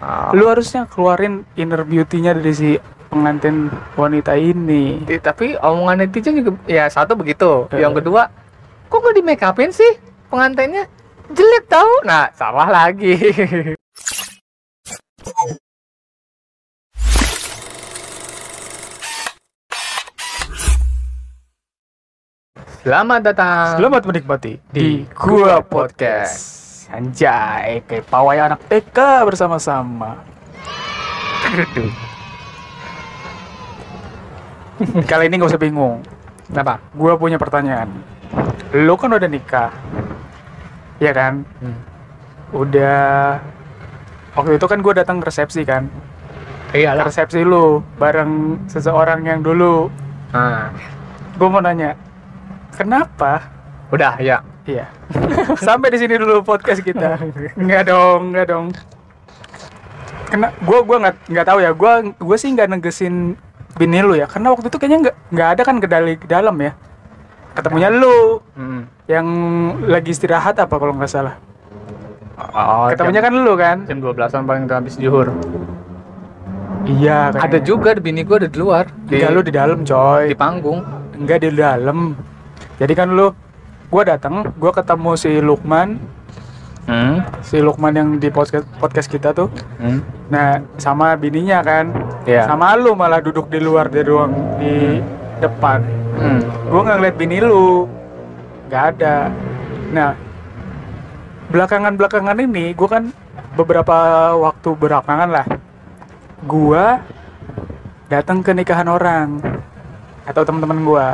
Ah. Lu harusnya keluarin inner beauty-nya dari si pengantin wanita ini. Eh, tapi omongan netizen juga ya satu begitu. Eh. Yang kedua, kok nggak di make upin sih pengantinnya? Jelek tahu. Nah, salah lagi. Selamat datang. Selamat menikmati di Gua Podcast. Anjay, kayak pawai anak TK bersama-sama. Kali ini gak usah bingung. Kenapa? Gua punya pertanyaan. Lu kan udah nikah. Iya kan? Hmm. Udah Waktu itu kan gue datang ke resepsi kan. Iya Ke resepsi lu bareng seseorang yang dulu. Nah, Gue mau nanya, kenapa udah ya. Iya. Sampai di sini dulu podcast kita. Enggak dong, enggak dong. Kena gua gua nggak nggak tahu ya. Gua gua sih nggak negesin bini lu ya. Karena waktu itu kayaknya nggak nggak ada kan ke dali ke dalam ya. Ketemunya lu Hmm. yang lagi istirahat apa kalau nggak salah. Oh, Ketemunya kan lu kan? jam 12-an paling habis zuhur. Iya. Ada juga di bini gua ada di luar. Di, Enggak lu di dalam di coy. panggung. Enggak di dalam. Jadi kan lu gua datang, gua ketemu si Lukman, Hmm. si Lukman yang di podcast podcast kita tuh. Hmm. Nah, sama bininya kan. Iya. Sama lu malah duduk di luar di ruang di depan. Hmm. Gua nggak ngeliat bini lu. nggak ada. Nah, belakangan-belakangan ini gua kan beberapa waktu belakangan lah. Gua datang ke nikahan orang atau teman-teman gua.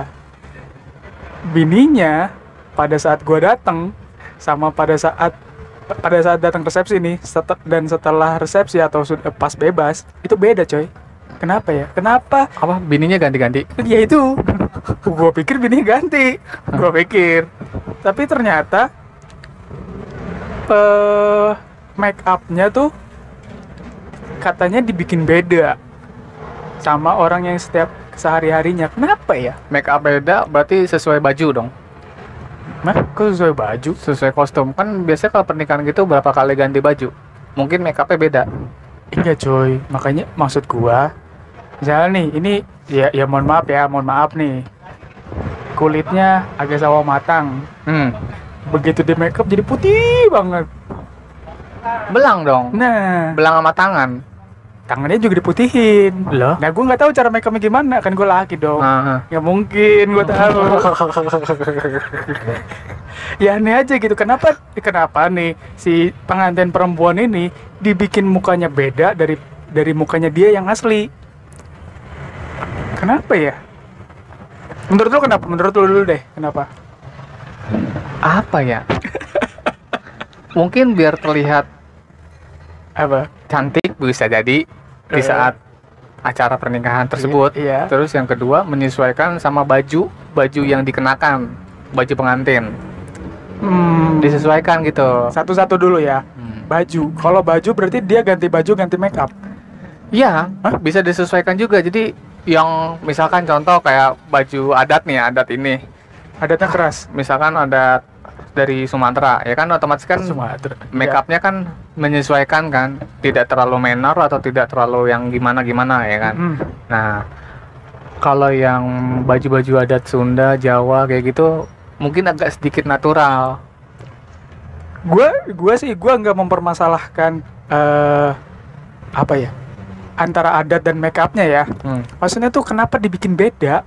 Bininya pada saat gua datang sama pada saat pada saat datang resepsi nih set- dan setelah resepsi atau sudah pas bebas itu beda coy. Kenapa ya? Kenapa? Apa? Bininya ganti-ganti? ya itu. Gue pikir bininya ganti. Gue pikir. Tapi ternyata eh make upnya tuh katanya dibikin beda sama orang yang setiap sehari harinya kenapa ya? Make up beda berarti sesuai baju dong. Mah, kok sesuai baju Sesuai kostum. Kan biasanya kalau pernikahan gitu berapa kali ganti baju. Mungkin make upnya beda. Enggak coy, makanya maksud gua Misalnya nih, ini ya, ya mohon maaf ya, mohon maaf nih Kulitnya agak sawo matang Hmm. Begitu di makeup jadi putih banget Belang dong. Nah, Belang sama tangan. Tangannya juga diputihin Loh? Nah gua nggak tahu cara makeupnya gimana, kan gua laki dong Nah, Ya mungkin gua tahu Ya aneh aja gitu, kenapa kenapa nih si pengantin perempuan ini dibikin mukanya beda dari dari mukanya dia yang asli Kenapa ya? Menurut lu kenapa? Menurut lu dulu deh, kenapa? apa ya? Mungkin biar terlihat Apa? cantik bisa jadi di Eh. saat acara pernikahan tersebut. Iya. Terus yang kedua menyesuaikan sama baju baju yang dikenakan baju pengantin Hmm, disesuaikan gitu. satu-satu dulu ya. Hmm. Baju. Kalau baju berarti dia ganti baju, ganti make up. Iya, bisa disesuaikan juga. Jadi yang misalkan contoh kayak baju adat nih, adat ini. Adatnya keras. Misalkan adat dari Sumatera, ya kan otomatis kan Sumatera. make upnya kan menyesuaikan kan, tidak terlalu menor atau tidak terlalu yang gimana-gimana ya kan. Hmm. Nah, kalau yang baju-baju adat Sunda, Jawa kayak gitu mungkin agak sedikit natural. Gua gua sih gua nggak mempermasalahkan eh apa ya? Antara adat dan make upnya ya. Hmm. Maksudnya tuh kenapa dibikin beda?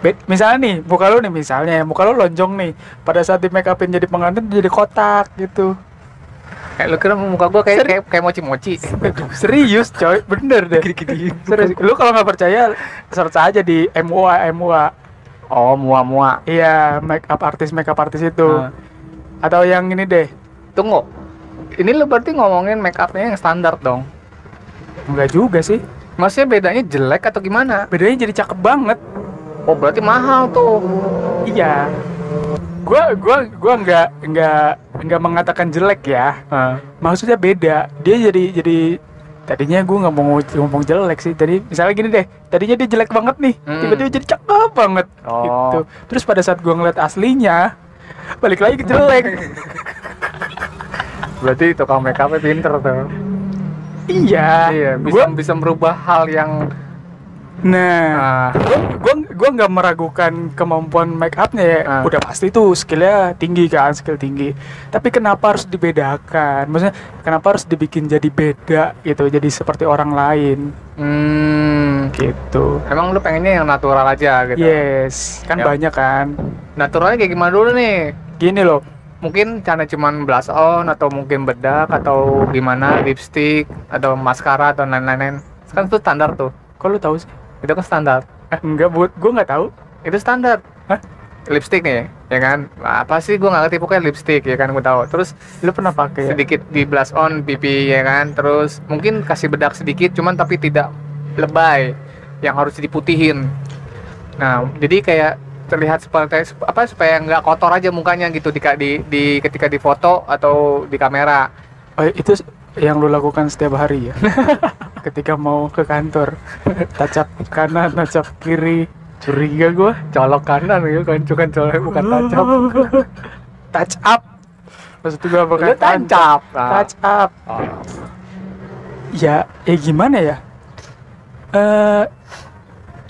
Be- misalnya nih, muka lu nih misalnya, muka lu lonjong nih. Pada saat di make upin jadi pengantin jadi kotak gitu. Kayak lu kira muka gua kayak Seri- kayak, kayak mochi-mochi. Serius coy, bener deh. Serius. Lu kalau nggak percaya, search aja di MUA MUA. Oh, mua-mua. Iya, make up artis make up artis itu. Nah. Atau yang ini deh. Tunggu. Ini lu berarti ngomongin make upnya yang standar dong. Enggak juga sih. Maksudnya bedanya jelek atau gimana? Bedanya jadi cakep banget. Oh, berarti mahal tuh. Iya. Gua gua gua nggak nggak nggak mengatakan jelek ya. Maksudnya beda. Dia jadi jadi tadinya gua nggak mau ngomong jelek sih. Tadi misalnya gini deh. Tadinya dia jelek banget nih. Hmm. Tiba-tiba jadi cakep banget. Oh. Gitu. Terus pada saat gua ngeliat aslinya balik lagi ke jelek. Berarti tukang make upnya pinter tuh. iya iya bisa gua bisa merubah hal yang nah ah, gua gua nggak meragukan kemampuan make upnya ya. Ah. udah pasti tuh skillnya tinggi kan skill tinggi. Tapi kenapa harus dibedakan? Maksudnya kenapa harus dibikin jadi beda gitu jadi seperti orang lain? Hmm, gitu. Emang lu pengennya yang natural aja gitu? Yes. Kan Yap. banyak kan. Naturalnya kayak gimana dulu nih? Gini loh. Mungkin cara cuman blush on atau mungkin bedak atau gimana lipstick atau maskara atau lain-lain. Kan itu standar tuh. Kok lu tahu sih? Itu kan standar enggak buat gua nggak tahu. Itu standar. Hah? lipstick nih ya kan? Apa sih? Gua nggak ngerti. Pokoknya lipstick ya kan? Gua tahu. Terus lu pernah pakai ya? sedikit di blush on pipi ya kan? Terus mungkin kasih bedak sedikit cuman tapi tidak lebay yang harus diputihin. Nah jadi kayak terlihat seperti apa supaya nggak kotor aja mukanya gitu di, di, di ketika difoto atau di kamera. Oh, itu yang lu lakukan setiap hari ya ketika mau ke kantor. Tacap kanan tacap kiri. Curiga gua. Colok kanan ya kan? Bukan colok bukan tancap. Touch up. Maksud gua bukan Lu tancap. Ah. touch up. Oh. ya ya gimana ya? Eh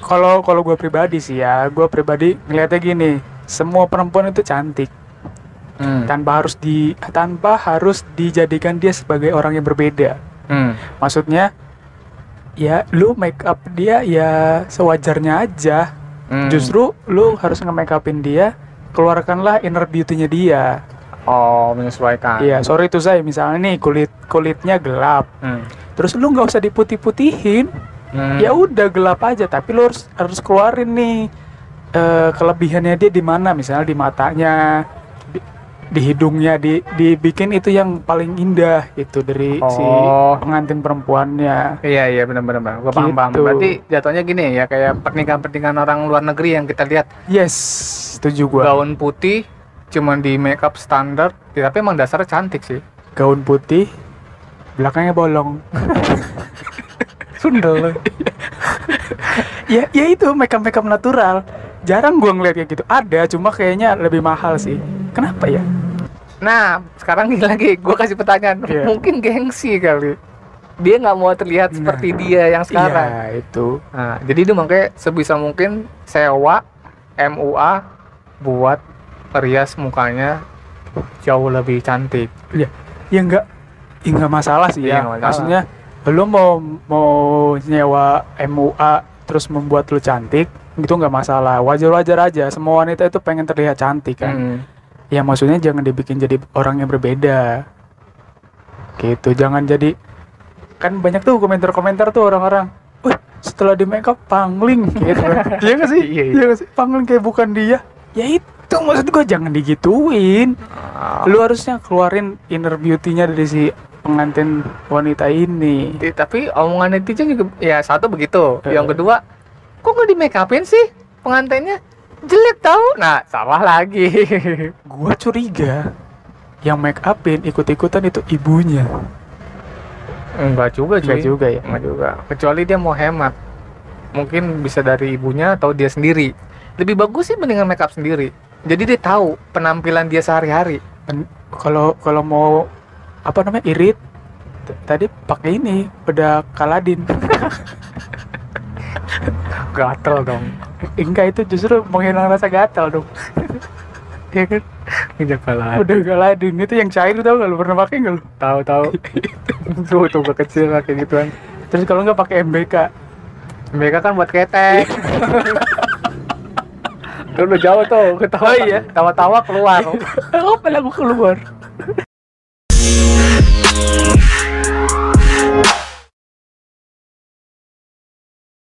kalau kalau gue pribadi sih ya gue pribadi ngeliatnya gini semua perempuan itu cantik. Hmm. tanpa harus di tanpa harus dijadikan dia sebagai orang yang berbeda. Hmm. maksudnya ya lu make up dia ya sewajarnya aja Hmm. justru lu harus nge-make upin dia keluarkanlah inner beauty-nya dia oh menyesuaikan Iya, sorry tuh saya misalnya nih kulit kulitnya gelap Hmm. terus lu nggak usah diputih-putihin Hmm. ya udah gelap aja tapi lu harus harus keluarin nih eh, kelebihannya dia di mana misalnya di matanya di, hidungnya di dibikin itu yang paling indah itu dari si Oh. pengantin perempuannya Iya iya benar benar benar. Gua paham paham. Gitu. Berarti jatuhnya gini ya kayak pernikahan pernikahan orang luar negeri yang kita lihat yes setuju gua gaun putih cuman di make up standar, ya, tapi emang dasarnya cantik sih. gaun putih belakangnya bolong Sundel. ya ya itu makeup makeup natural jarang gua ngeliat kayak gitu ada cuma kayaknya lebih mahal sih kenapa ya nah sekarang gini lagi, gua kasih pertanyaan. Iya. Mungkin gengsi kali. Dia nggak mau terlihat seperti dia yang sekarang. Iya, itu Nah, jadi itu makanya sebisa mungkin sewa MUA buat rias mukanya jauh lebih cantik. ya ya enggak ya enggak masalah sih Iya, ya masalah. maksudnya lu mau mau nyewa MUA terus membuat lu cantik itu nggak masalah wajar-wajar aja semua wanita itu pengen terlihat cantik kan Hmm. Ya maksudnya jangan dibikin jadi orang yang berbeda. Gitu jangan jadi. Kan banyak tuh komentar-komentar tuh orang-orang setelah di makeup pangling gitu. Iya gak sih? Iya, iya. iya gak sih? Pangling kayak bukan dia. Ya itu maksud gua jangan digituin. Ah. lu harusnya keluarin inner beauty-nya dari si pengantin wanita ini. Tapi omongan netizen juga ya satu begitu. Yang kedua kok nggak di make upin sih pengantinnya jelek tahu nah salah lagi. Gua curiga yang make upin ikut-ikutan itu ibunya. Enggak juga Enggak cuy juga ya? Enggak juga. Kecuali dia mau hemat. Mungkin bisa dari ibunya atau dia sendiri. Lebih bagus sih mendingan make up sendiri. Jadi dia tahu penampilan dia sehari-hari. Kalau kalau mau apa namanya irit tadi pakai ini udah kaladin. Gatel dong enggak itu justru menghilangkan rasa gatal dong. Ya kan? Udah kalah udah kaladin itu yang cair tau gak lu? Pernah pakai nggak lu? Tahu tahu tuh tuh gua kecil kayak gituan. Terus kalau nggak pakai MBK mereka kan buat ketek. Lu udah jauh tuh, ketawa Oh iya. tawa-tawa keluar. apa lagu keluar